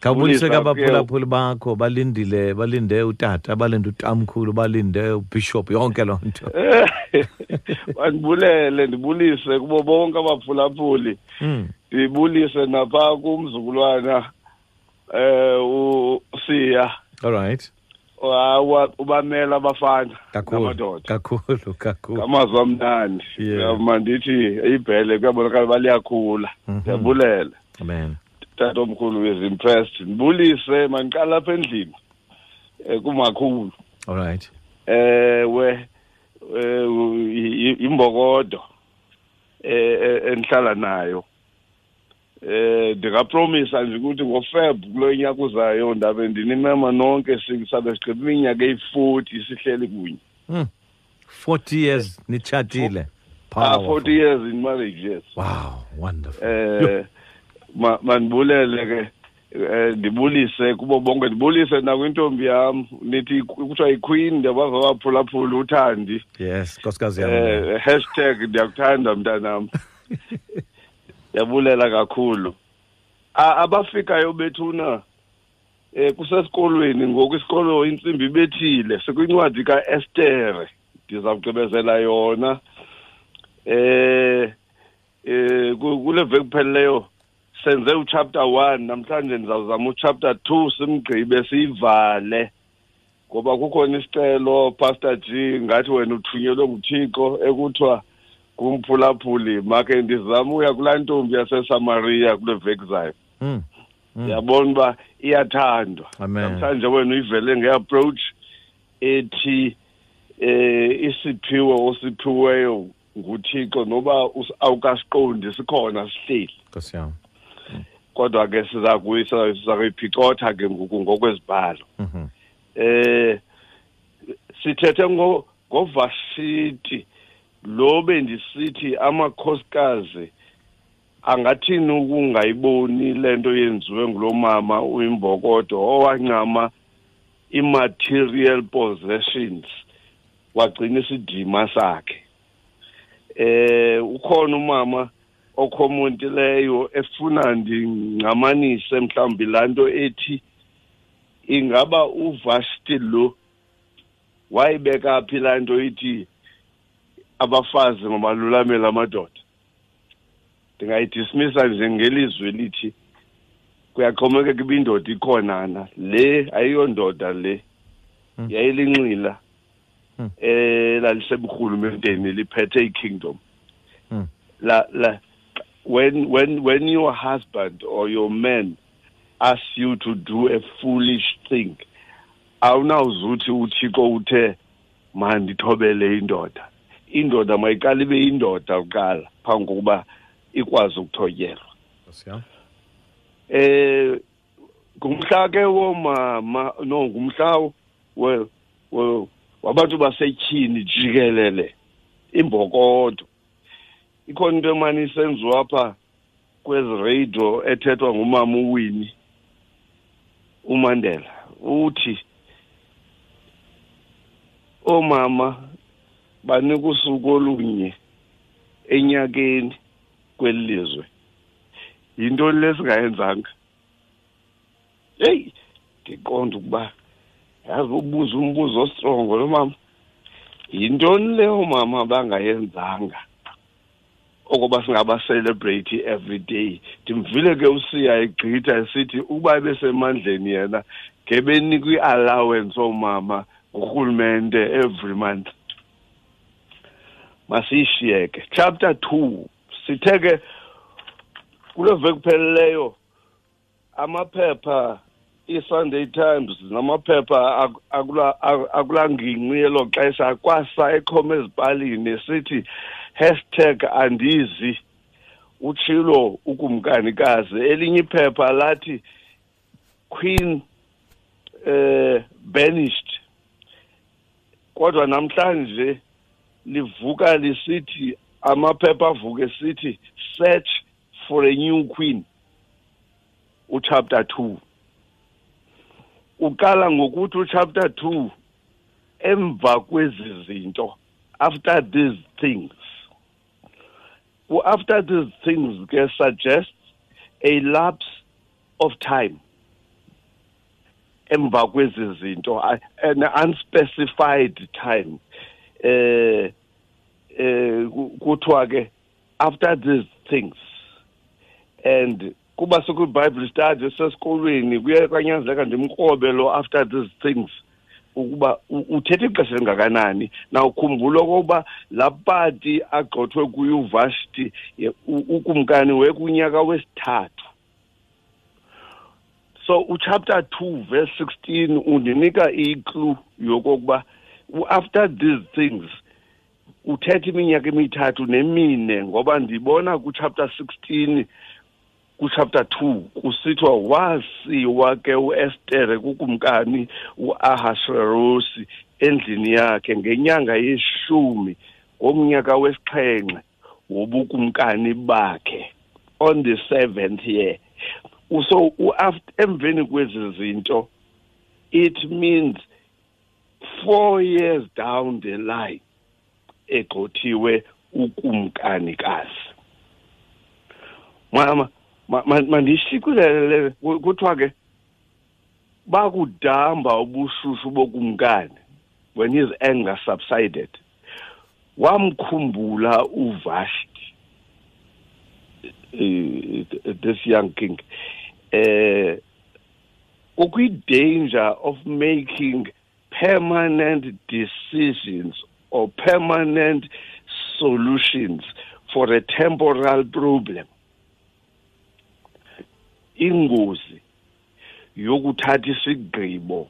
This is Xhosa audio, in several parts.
khawubulise kabaphulaphuli bakho balindile balinde utata balinde utamkhulu balinde ubishop yonke loo nto bandibulele ndibulise kubo bonke abaphulaphuli hmm. ndibulise napha kumzukulwana um eh, usiya all right ubamela abafana namadoda kakhulu kakhulu ngamazwi amnandi mandithi ibhele kuyabonakala uba liyakhula mhm. ndiyabulela amen tata omkhulu is impressed ndibulise mandiqala apha endlini um kumakhulu all right ewe eh, imbokodo eh, eh, endihlala nayo Eh ndingapromisa nje ukuthi ngoFeb kulo nyaka uzayo ndabe ndinimema nonke sisabe sigqiba iminyaka eyi-40 sihleli kunye. Mm. 40 years nitshatile. Ah 40 years in marriage yes. Wow, wonderful. Eh manibulele ke eh, ndibulise kubo bonke ndibulise nakwintombi yam nithi kuthiwa yiqueen ndiyabava waphulaphula uthandi yes nkosikazi yam eh, hashtag ndiyakuthanda mntanam yabulela kakhulu abafikayo bethuna eh kusesikolweni ngoku isikolo intsimbi ibethile sekwincwadi kaEstere ndizawugqibezela yona eh eh kule veki kuphelileyo senze uchapter 1 namhlanje ndizawuzama uchapter 2 simgqibe siyivale ngoba kukhona isicelo pastor g ngathi wena uthunyelwe nguthixo ekuthiwa kumphulaphuli make ndizama uya kulaa ntombi yasesamariya kule veki zayo mm. mm. yabona uba iyathandwa namhlanje wena uyivele nge-approach ethi um isiphiwo osiphiweyo nguthixo noba awukasiqondi sikhona sihleli nkosi yam mm. kodwa ke siza kuyisa siza kuyiphicotha ke ngoku ngokwezibhalo mhm. eh sithethe ngovashiti lo bendisithi amakhosikazi angathini ukungayiboni le nto yenziwe ngulo mama uyimbokodo owancama i-material possessions wagcina isidima sakhe eh ukhona umama okhomontileyo efuna ndingcamanise mhlawumbi laa nto ethi ingaba uvasti lo wayibeka phi laa nto ithi abafazi mabalulamele amadoda ndingayidismisa nje ngelizwi elithi kuyaxhomekeka uba indoda ikhonana le ayiyondoda le hmm. yayilinxila hmm. elaliseburhulumenteni liphethe ikingdom hmm. la la when when when your husband or your man asks you to do a foolish thing awunawuzuthi uthixo uthe mandithobele indoda indoda mayiqala ibe indoda kuqala phambi kokuba ikwazi ukuthotyelwa eh ngumhla ke womama no ngumhla wabantu basetyhini jikelele imbokodo ikhona into emane isenziwa apha kwezi radio ethethwa ngumama uwini umandela uthi omama banika usuku olunye enyakeni kweli lizwe yintoni lesingayenzanga eyi ndiqonda ukuba yazi ubuza umbuzo ostrongo lo mama yintoni leyo mama bangayenzanga okoba singabacelebrate every day ndimvile ke usiya egqitha esithi ukuba ebesemandleni yena ngebenikwa i-allowance oomama ngurhulumente every month masiyishiyeke chapter two sithe ke kule veki kupheleleyo amaphepha i-sunday times namaphepha akula ngingqi elo xesha kwasa ekhoma ezipalini sithi hashtag andizi utshilo ukumkanikazi elinye iphepha lathi queen eh banished kodwa namhlanje livuka lisithi amaphepha avuke sithi search for a new queen uchapter 2 uqala ngokuthi uchapter 2 emva kwezi zinto after these things after these things ke suggest a lapse of time emva kwezi zinto an unspecified time eh eh kuthiwa ke after these things and kuba sekwibible study sesikolweni kuye kwanyanzeleka ndimkrobe lo after these things ukuba uthethe ixesha elingakanani nawukhumbula okokuba laa pati agxothwe kuyo uvashti ukumkani wekunyaka wesithathu so uchapter 2 verse 16 undinika iklu yokokuba after these things uthetha iminyaka emithathu nemine ngoba ndibona kuchapter 16 kuchapter 2 kusithiwa wasiwa ke uEstere kukumkani uAhasuerusi endlini yakhe ngenyanga yeshumi ngomnyaka wesixhenxe wobukumkani bakhe on the 7th year so emveni kwezi zinto it means four years down the line egxothiwe ukumkanikazi mama mandishicilele kuthiwa ke bakudamba ubushushu bokumkani when his anger subsided wamkhumbula uvashti uh, this young king eh uh, ukwi-danger of making permanent decisions or permanent solutions for a temporal problem ingozi yokuthatha isigqibo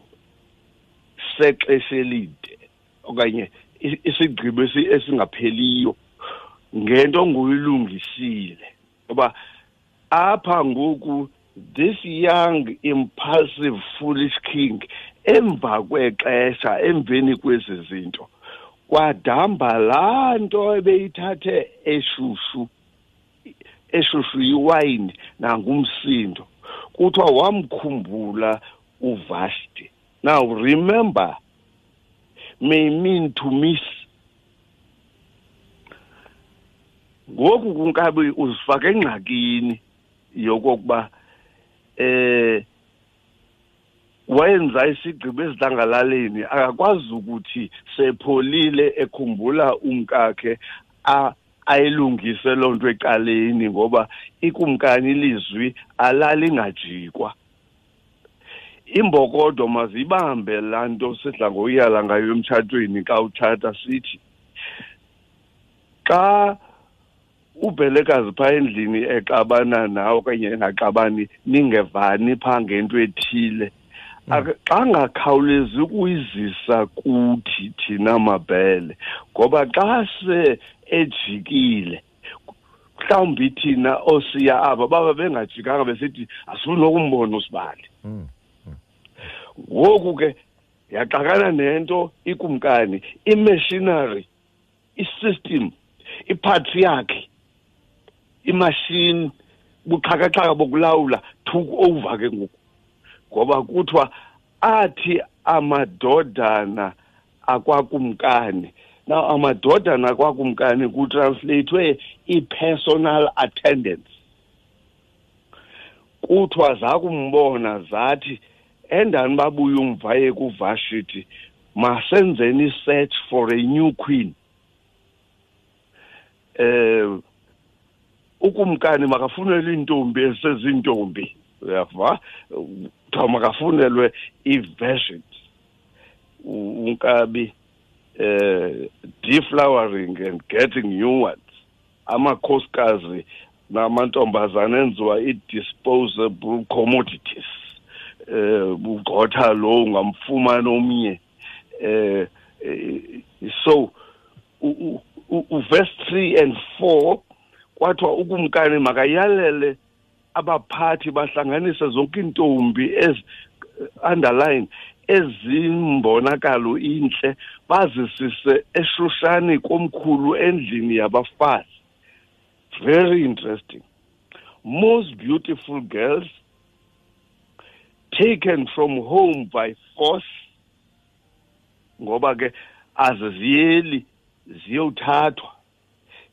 sexesha elide okanye isigqibo esingapheliyo ngento ngoyilungisile ngoba apha ngoku this young impulsive foolish king emva kwexesha emveni kwezi zinto kwadamba laa nto ebeyithathe eshushu eshushu iwayini nangumsindo kuthiwa wamkhumbula uvasti now remember may mean to miss ngoku kunkabi uzifaka engxakini yokokuba eh wayenza isigqibo ezilangalaleni akakwazi ukuthi sepholile ekhumbula umkakhe ayilungise loo nto eqaleni ngoba ikumkani ilizwi alali ngajikwa iimbokodo mazibambe laa nto sidla ngoyala ngayo emtshatweni xa utshata sithi xa ubhelekazi phaa endlini exabana nawe okanye engaxabani ningevani phaa ngento ethile Mm. xa ngakhawulezi ukuyizisa kuthi thina mabhele ngoba xa se ejikile mhlawumbi thina oosiya aba baba bengajikanga besithi asifuni nokumbona usibali mm, mm. ngoku ke yaxakana nento ikumkani imachinery isystem ipatriarchy imashini buxhakaxhaka bokulawula took over ke ngoku ngoba kuthiwa athi amadodana akwakumkani now amadodana akwakumkani kutranslathwe i-personal attendance kuthiwa zakumbona zathi endani babuye umva yekuvashithi masenzeni i-search for a new queen um ukumkani makafunelwe iintombi eseziintombi uyava kuthiwa makafunelwe ii-versions unkabi um deflowering and getting new ones amakhosikazi namantombazana enziwa ii-disposable commodities um ugqotha lo ungamfumani omnye Uh, uh, so uverse three and four kwathiwa ukumkani makayalele abaphathi bahlanganise zonke iintombi ez underline ezimbonakalo intle bazisise eshushani komkhulu endlini yabafazi very interesting most beautiful girls taken from home by force ngoba ke aziziyeli ziyothathwa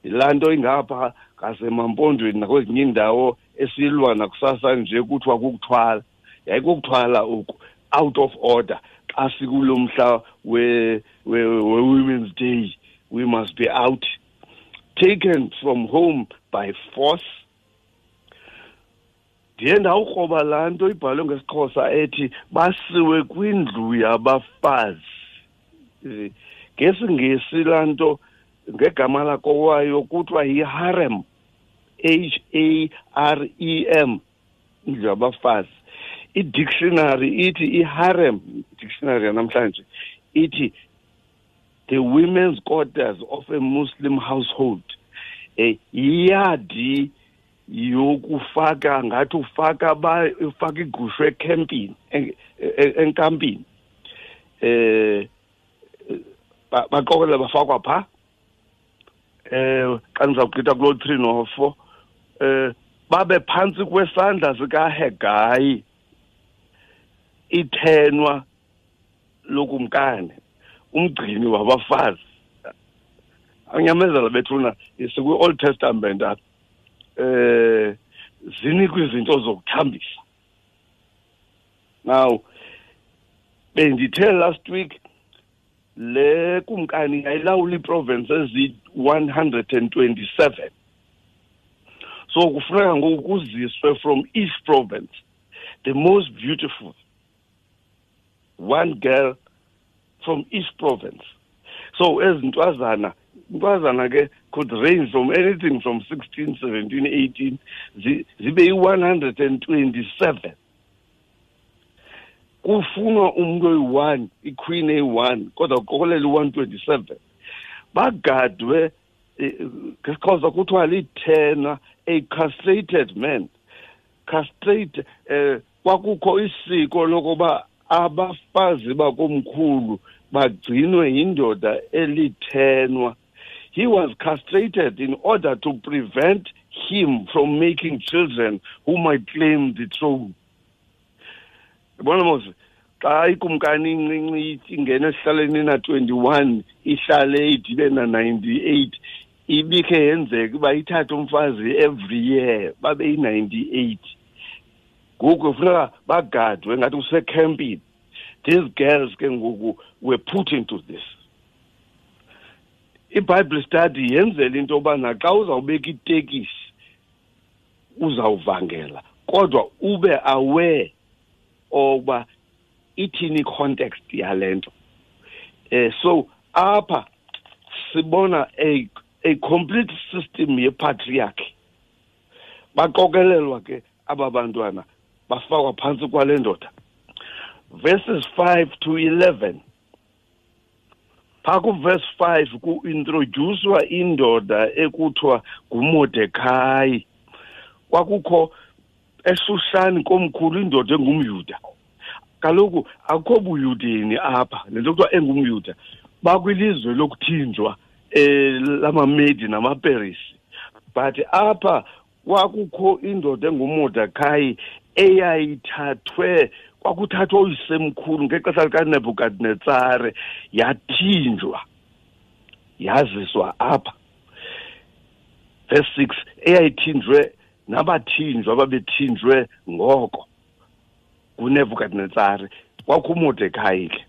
yilaa nto ingapha ngasemampondweni nakwezinye iindawo esilwa nakusasa nje kuthiwa kukuthwala yayikukuthwala oku out of order xa sikulo mhla we-women's we, we day we must be out taken from home by force ndiye ndawukroba laa nto ibhalwe ngesixhosa ethi basiwe kwindlu yabafazi ngesingesi laa nto ngegama lakowayo kuthiwa yiharem h a r e m indlu yabafazi idictionary ithi iharem dictionary yanamhlanje ithi the women's quarters of a muslim household um yiyadi yokufaka ngathi ufaka ba ufaka igusho ecampini e, e, enkampini eh baqokelela bafakwa pha eh xa ndizawugqitha kuloo three nofour eh babe phantsi kwesandla sikahegayi ithenwa lokumkane umgcini wabafazi anyamezela bethuna sikwi-old testament apha eh zinikwa izinto zokuthambisa now bendithe last week le kumkani yayilawula iiprovince ezi-127 so kufuneka ngoku kuziswe from each province the most beautiful one girl from each province so ezi ntwazana intwazana ke could range from anything from 16 17 18 zibe yi-127 kufunwa umntu oyi-one iqueen eyi-one kodwa kuqokelela i-127 bagadwe eh, ngesiXhosa kuthiwa lithena a castrated man castrate um kwakukho isiko lokuba abafazi bakomkhulu bagcinwe yindoda elithenwa he was castrated in order to prevent him from making children who might claim the throne yabona mose xa ikumkani incinci ingena esihlaleni ena-twenty-one ihlale idibe na-ninety-eight ibikhe yenzeka uba ithathe umfazi every year babe yi-ninety-eight ngoku kufuneka bagadwe ngathi usekhempini these girls ke ngoku were put into this ibible study yenzela into yoba naxa uzawubeka itekisi uzawuvangela kodwa ube aware oba ithini icontext yale nto um so apha sibona a, a complete system yepatriarchy baqokelelwa ke aba bantwana bafakwa phantsi kwale ndoda verses 5 to 11 phaa kuverse 5 kuintrodyuswa indoda ekuthiwa ngumodekhayi kwakukho eshushani komkhulu indoda engumyuda kaloku akukho buyudeni apha le nto kuthiwa engumyuda bakwilizwe lokuthinjwa eh lamamedi namaperisi but apha kwakukho indoda engumodakhayi eyayithathwe kwakuthathwa uyisemkhulu ngexesha likanebukadinetsare yathinjwa yaziswa apha verse six eyayithinjwe nabathinjwa ababethinjwe ngoko ngunebukadnetsari kwakumodekhayi ke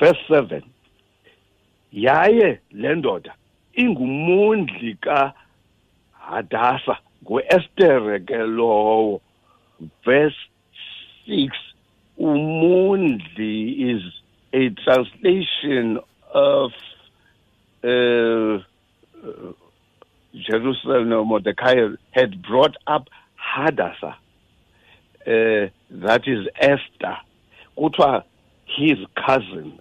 verse 7 yaye le ndoda ingumondli kahadasa nguestere ke lowo verse 6 umondli is a translation of uh, uh, Jerusalem, no, Mordecai had brought up Hadassah, uh, that is Esther, kuthiwa his cousin,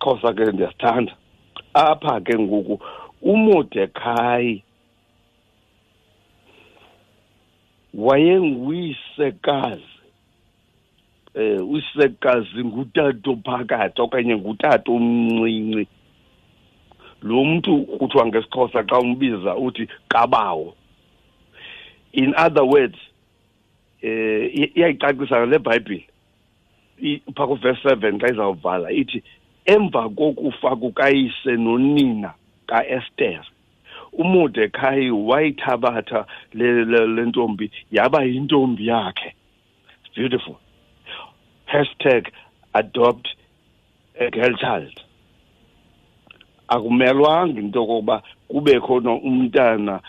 Xhosa ke ndiyasithanda apha ke ngoku uMordecai wayenguyisekazi um usekazi ngutata ophakathi okanye ngutata omncinci lo mntu kuthiwa ngesixhosa xa umbiza uthi qabawo in other words um iyayicacisa le bhayibhile pha kuvesi seven xa izawubhala ithi emva kokufa kukayise nonina kaester umodekhayi wayithabatha le ntombi yaba yintombi yakhe It's beautiful. Hashtag adopt a girl child. Akumelwanga into yokokuba kube khona umntana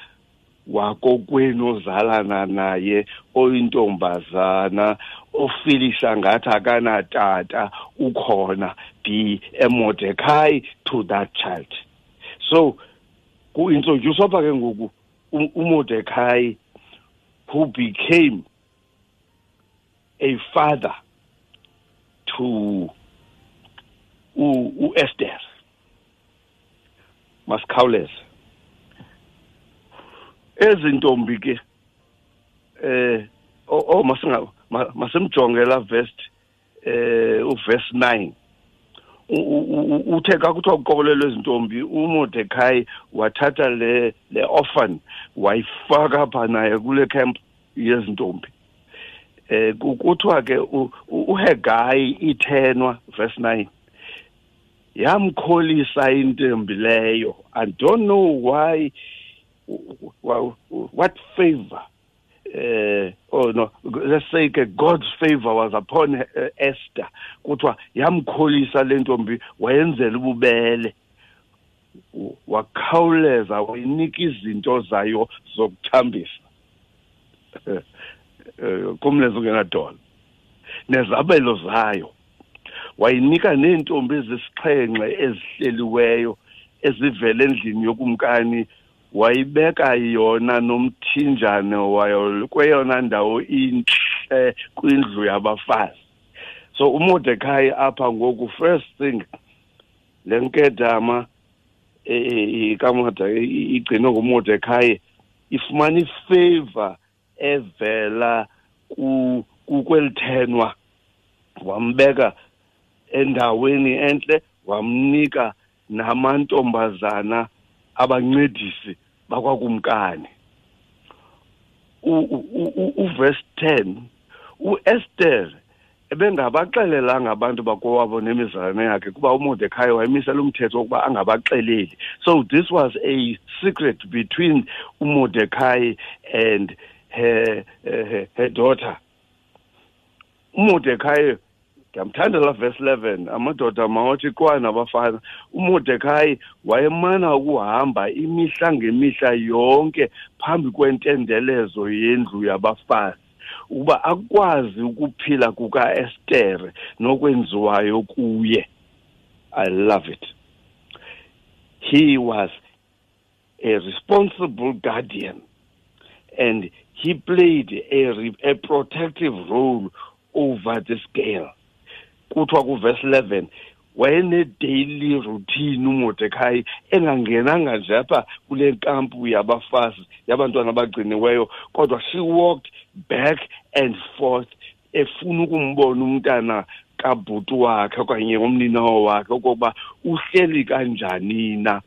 wakokwenu ozalana naye oyintombazana ofilisa ngathi akanatata ukhona be a mordecai to that child so ku-introduce apha ke ngoku umordecai who became a father to uEsther masikhawuleze ezi ntombi ke eh o oh, oh, masinga masimjonge la vest eh uverse 9 uthe kakuthiwa kuqokolelwe izintombi umordekayi wathatha le le orphan wayifaka pha naye kule camp yezintombi eh kuthiwa ke uhegayi ithenwa verse 9 yamkholisa intombi leyo i don't know why what favor eh oh no let's say ke God's favor was upon uh, Esther kuthiwa yamkholisa lentombi wayenzela ububele wakhawuleza wayinika izinto zayo zokuthambisa eh, eh, kumlenze ungenadola nezabelo zayo wayinika neentombi ezisixhenxe ezihleliweyo ezivela endlini yokumkani wayibeka yona nomthinjane wayo kweyona ndawo intle kwindlu yabafazi so umodekhayi apha ngoku first thing le nkedama e, e, e, kamada igcinwe ngumodekhayi ifumana ifavor evela ku kukwelithenwa wambeka endaweni entle wamnika namantombazana abancedisi bakwakumkani uverse 10 uester ebengabaxelelanga abantu bakowabo nemizalwane yakhe kuba umordekhayi wayemisela umthetho wokuba angabaxeleli so this was a secret between umordekhayi and her, her, her daughter umordekhayi ndiyamthanda la verse 11 amadoda mawathi kwa nabafana umordekhayi wayemana ukuhamba imihla ngemihla yonke phambi kwentendelezo yendlu yabafazi ukuba akwazi ukuphila kukaestere nokwenziwayo kuye i love it he was a responsible guardian and he played a, a protective role over this girl kuthiwa kuverse 11 wayene-daily routine uMordecai engangenanga nje apha kule nkampu yabafazi yabantwana abagciniweyo kodwa she walked back and forth efuna ukumbona umntana kabhuti wakhe okanye umninawo wakhe okokuba uhleli kanjani na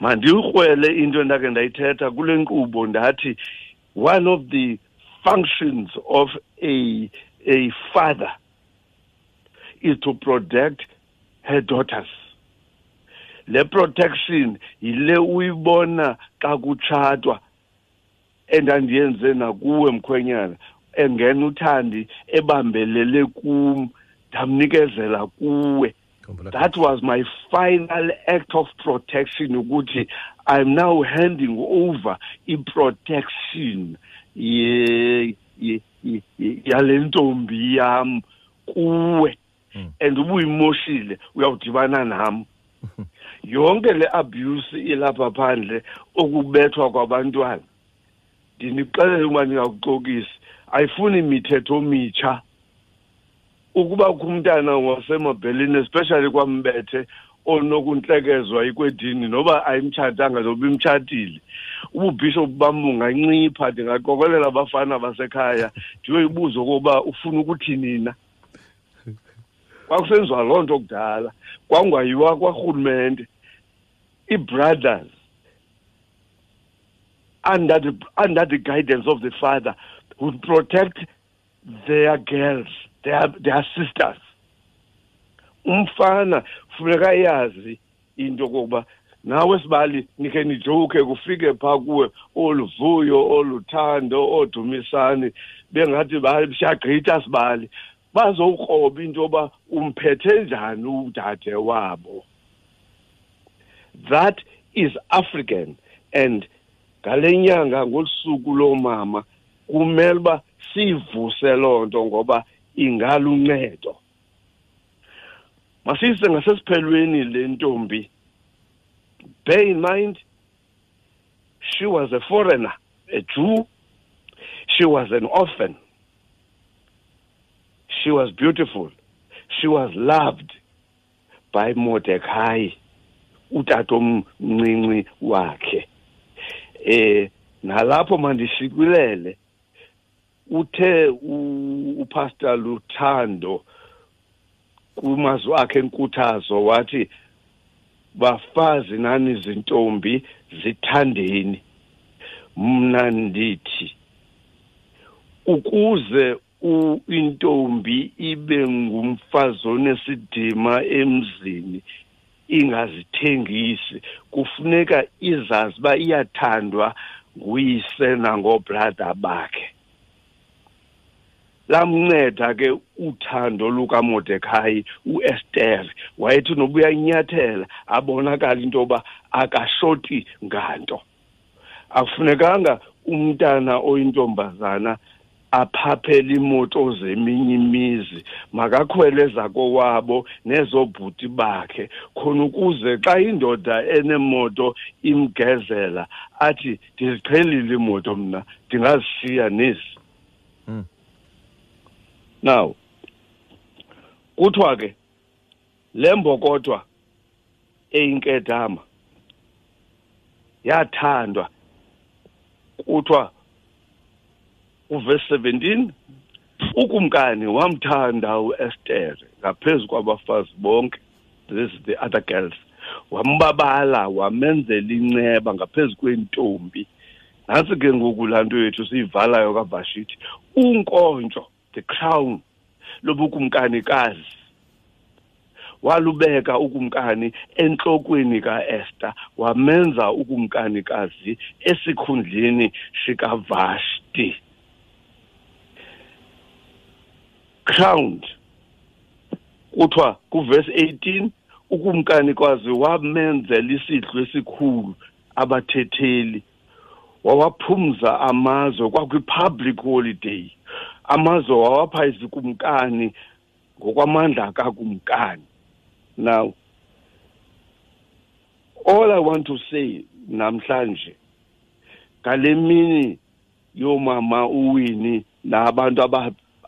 mandirhwele into endake ndayithetha kule nkqubo ndathi one of the functions of a, a father is to protect her daughters le protection yile uyibona xa kutshatwa endandiyenze nakuwe mkhwenyana engena uthandi ebambelele kum ndamnikezela kuwe that was my final act of protection ukuthi i'm now handing over i-protection yale ntombi yam kuwe hmm. and ubuyimoshile uyawudibana nam yonke le abuse ilapha phandle okubethwa kwabantwana ndinixelele uba ndingakuxokisi ayifuni mithetho mitsha ukuba kukho umntana wasemabhelini especially kwambethe onokuntlekezwa ikwedini noba ayimtshatanga noba imtshatile ububhishophu bam bungancipha ndingaqokelela abafana basekhaya ndiyoyibuza okoba ufuna ukuthi nina kwakusenziwa loo nto kudala kwangayiwa kwarhulumente ii-brothers under the, under the guidance of the father, would protect their girls, their, their sisters. umfana funeka yazi into yokokuba nawe sibali nike nijoke kufike phaa kuwe oluvuyo oluthando oodumisani bengathi siyagqitha sibali bazowukroba into yoba umphethe njani udade wabo that is african and ngale nyanga ngolu suku loomama kumele uba siyivuse loo nto ngoba ingaluncedo masiyise ngasesiphelweni le ntombi bear in mind she was a foreigner a jew she was an orphan she was beautiful she was loved by Mordecai utatomncinci wakhe eh nalapho mandishikilele uthe upastor Luthando kumazwi akhe enkuthazo wathi bafazi nani zintombi zithandeni mna ndithi ukuze intombi ibe ngumfazi onesidima emzini ingazithengisi kufuneka izazi uba iyathandwa nguyise nangoobrada bakhe lamnceda ke uthando lukamodekhayi uester wayethi nobuyanyathela abonakala into yoba akashoti nganto akufunekanga umntana oyintombazana aphaphele imoto zeminye imizi makakhwele zakowabo nezobhuti bakhe khona ukuze xa indoda enemoto imgezela athi ndiziqhelile imoto mna ndingazishiya nezi mm. now kuthiwa ke le mbokodwa eyinkedama yathandwa kuthiwa uverse 17 ukumkani wamthanda uester ngaphezu kwabafazi bonke this is the other girls wambabala wamenzela inceba ngaphezu kwentombi nantsi ke ngoku laa nto yethu siyivalayo kavashithi unkontsho the crown lobukumkanikazi walubeka ukumkani entlokweni kaEsther wamenza ukumkanikazi esikhundleni sikaVashti crowned kuthiwa kuverse 18 ukumkanikazi wamenzela isidlo esikhulu abathetheli wawaphumza amazwe kwakwi-public holiday amazwe wawapha izikumkani ngokwamandla kakumkani now all i want to say namhlanje ngale mini yoomama uwini nabantu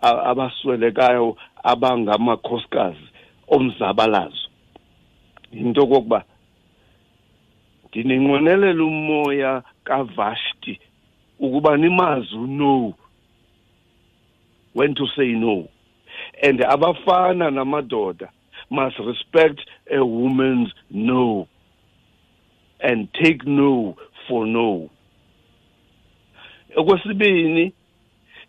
abaswelekayo abangamakhosikazi omzabalazo yinto kokuba ndininqwenelela umoya kavashti ukuba nimazi uno when to say no and abafana namadoda must respect a woman's no and take no for no okwesibini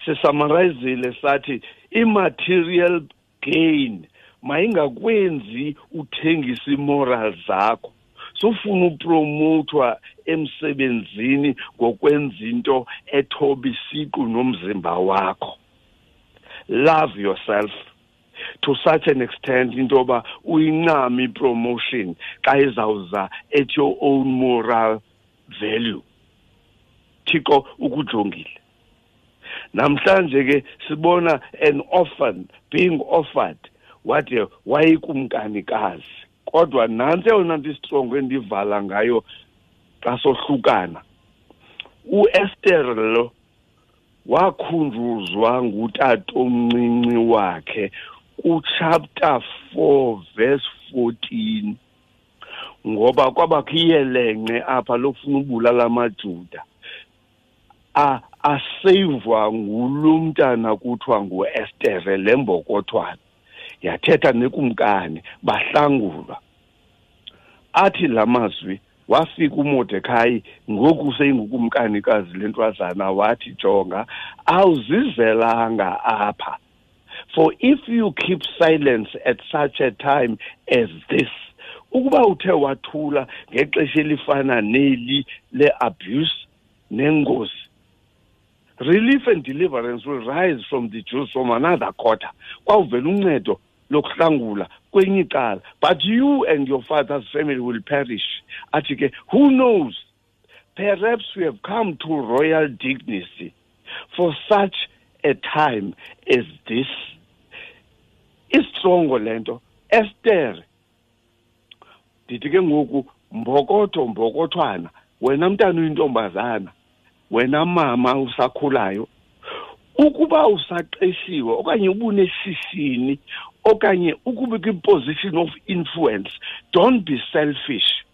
sisumarizile sathi i-material gain mayingakwenzi uthengisa imoral zakho sofuna upromothwa emsebenzini ngokwenza into ethoba isiqu nomzimba wakho love yourself to such an extent into yoba uyincame ipromotion xa izawuza at your own moral value thixo ukujongile namhlanje ke sibona an orphan being offered what a wayekumkanikazi kodwa nantsi eyona nto istrongo endivala ngayo xa sohlukana uester lo wakhunjuzwa ngutatomncinci wakhe kuchapter 4 verse 14 ngoba kwabakho iyelenqe apha lokufuna ubulala amajuda aseyivwa ngulo mntana kuthiwa nguestere le mbokothwana yathetha nekumkani bahlangulwa athi la mazwi wafika umodekhayi ngoku seyingukumkanikazi lentwazana wathi jonga awuzizelanga apha for if you keep silence at such a time as this ukuba uthe wathula ngexesha elifana neli le-abuse nengozi relief and deliverance will rise from the jews from another quarter kwawuvela uncedo lokuhlangula kwenye icala but you and your father's family will perish athi ke who knows Perhaps we have come to royal dignity for such a time as this. Isitrongo le nto Esther ndithi ke ngoku mbokotho mbokothwana wena mntana uyintombazana wena mama usakhulayo ukuba usaqeshiwe okanye ubuneshishini okanye ukube kwi-position of influence don't be selfish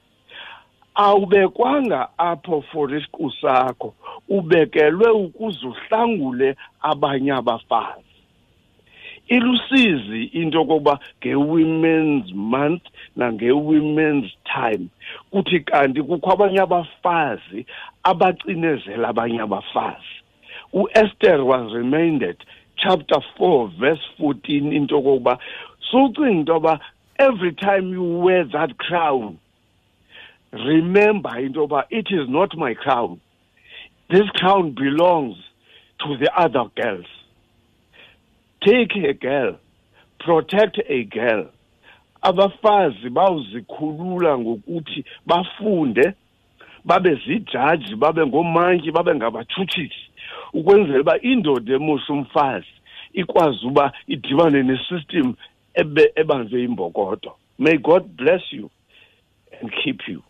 awubekwanga apho for isiqu sakho ubekelwe ukuze uhlangule abanye abafazi ilusizi into yokokuba nge-women's month nange-women's time kuthi kanti kukho abanye abafazi abacinezela abanye abafazi uester was reminded chapter 4 verse 14 into yokokuba sucinga into yoba every time you wear that crown remember into yoba it is not my crown this crown belongs to the other girls take a girl protect a girl abafazi bawuzikhulula ngokuthi bafunde babe zijaji babe ngoomantyi babe ngabatshutshisi ukwenzela uba indoda emosha umfazi ikwazi uba idibane nesystem ebanjwe imbokodo may god bless you and keep you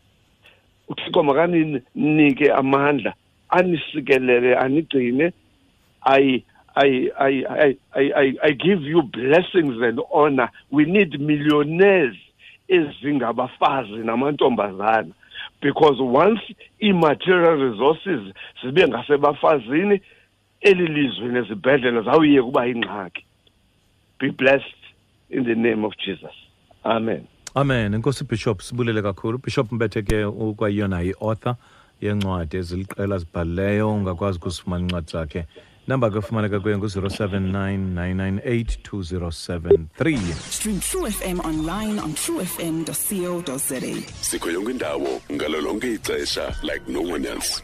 uthixo makaninike amandla anisikelele anigcine i I, I, I, I, I give you blessings and honor. We need millionaires ezingabafazi namantombazana because once i-material resources zibe ngasebafazini eli lizwe nezibhedlela zawuyeka uba yingxaki be blessed in the name of jesus amen amen enkosi bishop sibulele kakhulu bishop mbethe ke ukwayiyona yi-author yencwadi eziliqela zibhalileyo ungakwazi ukusifumana incwadi zakhe namba ke ufumaneka kuyo ngu-079 stream true fm online on true fm co za sikho yonke indawo ngalo lonke ixesha like no one else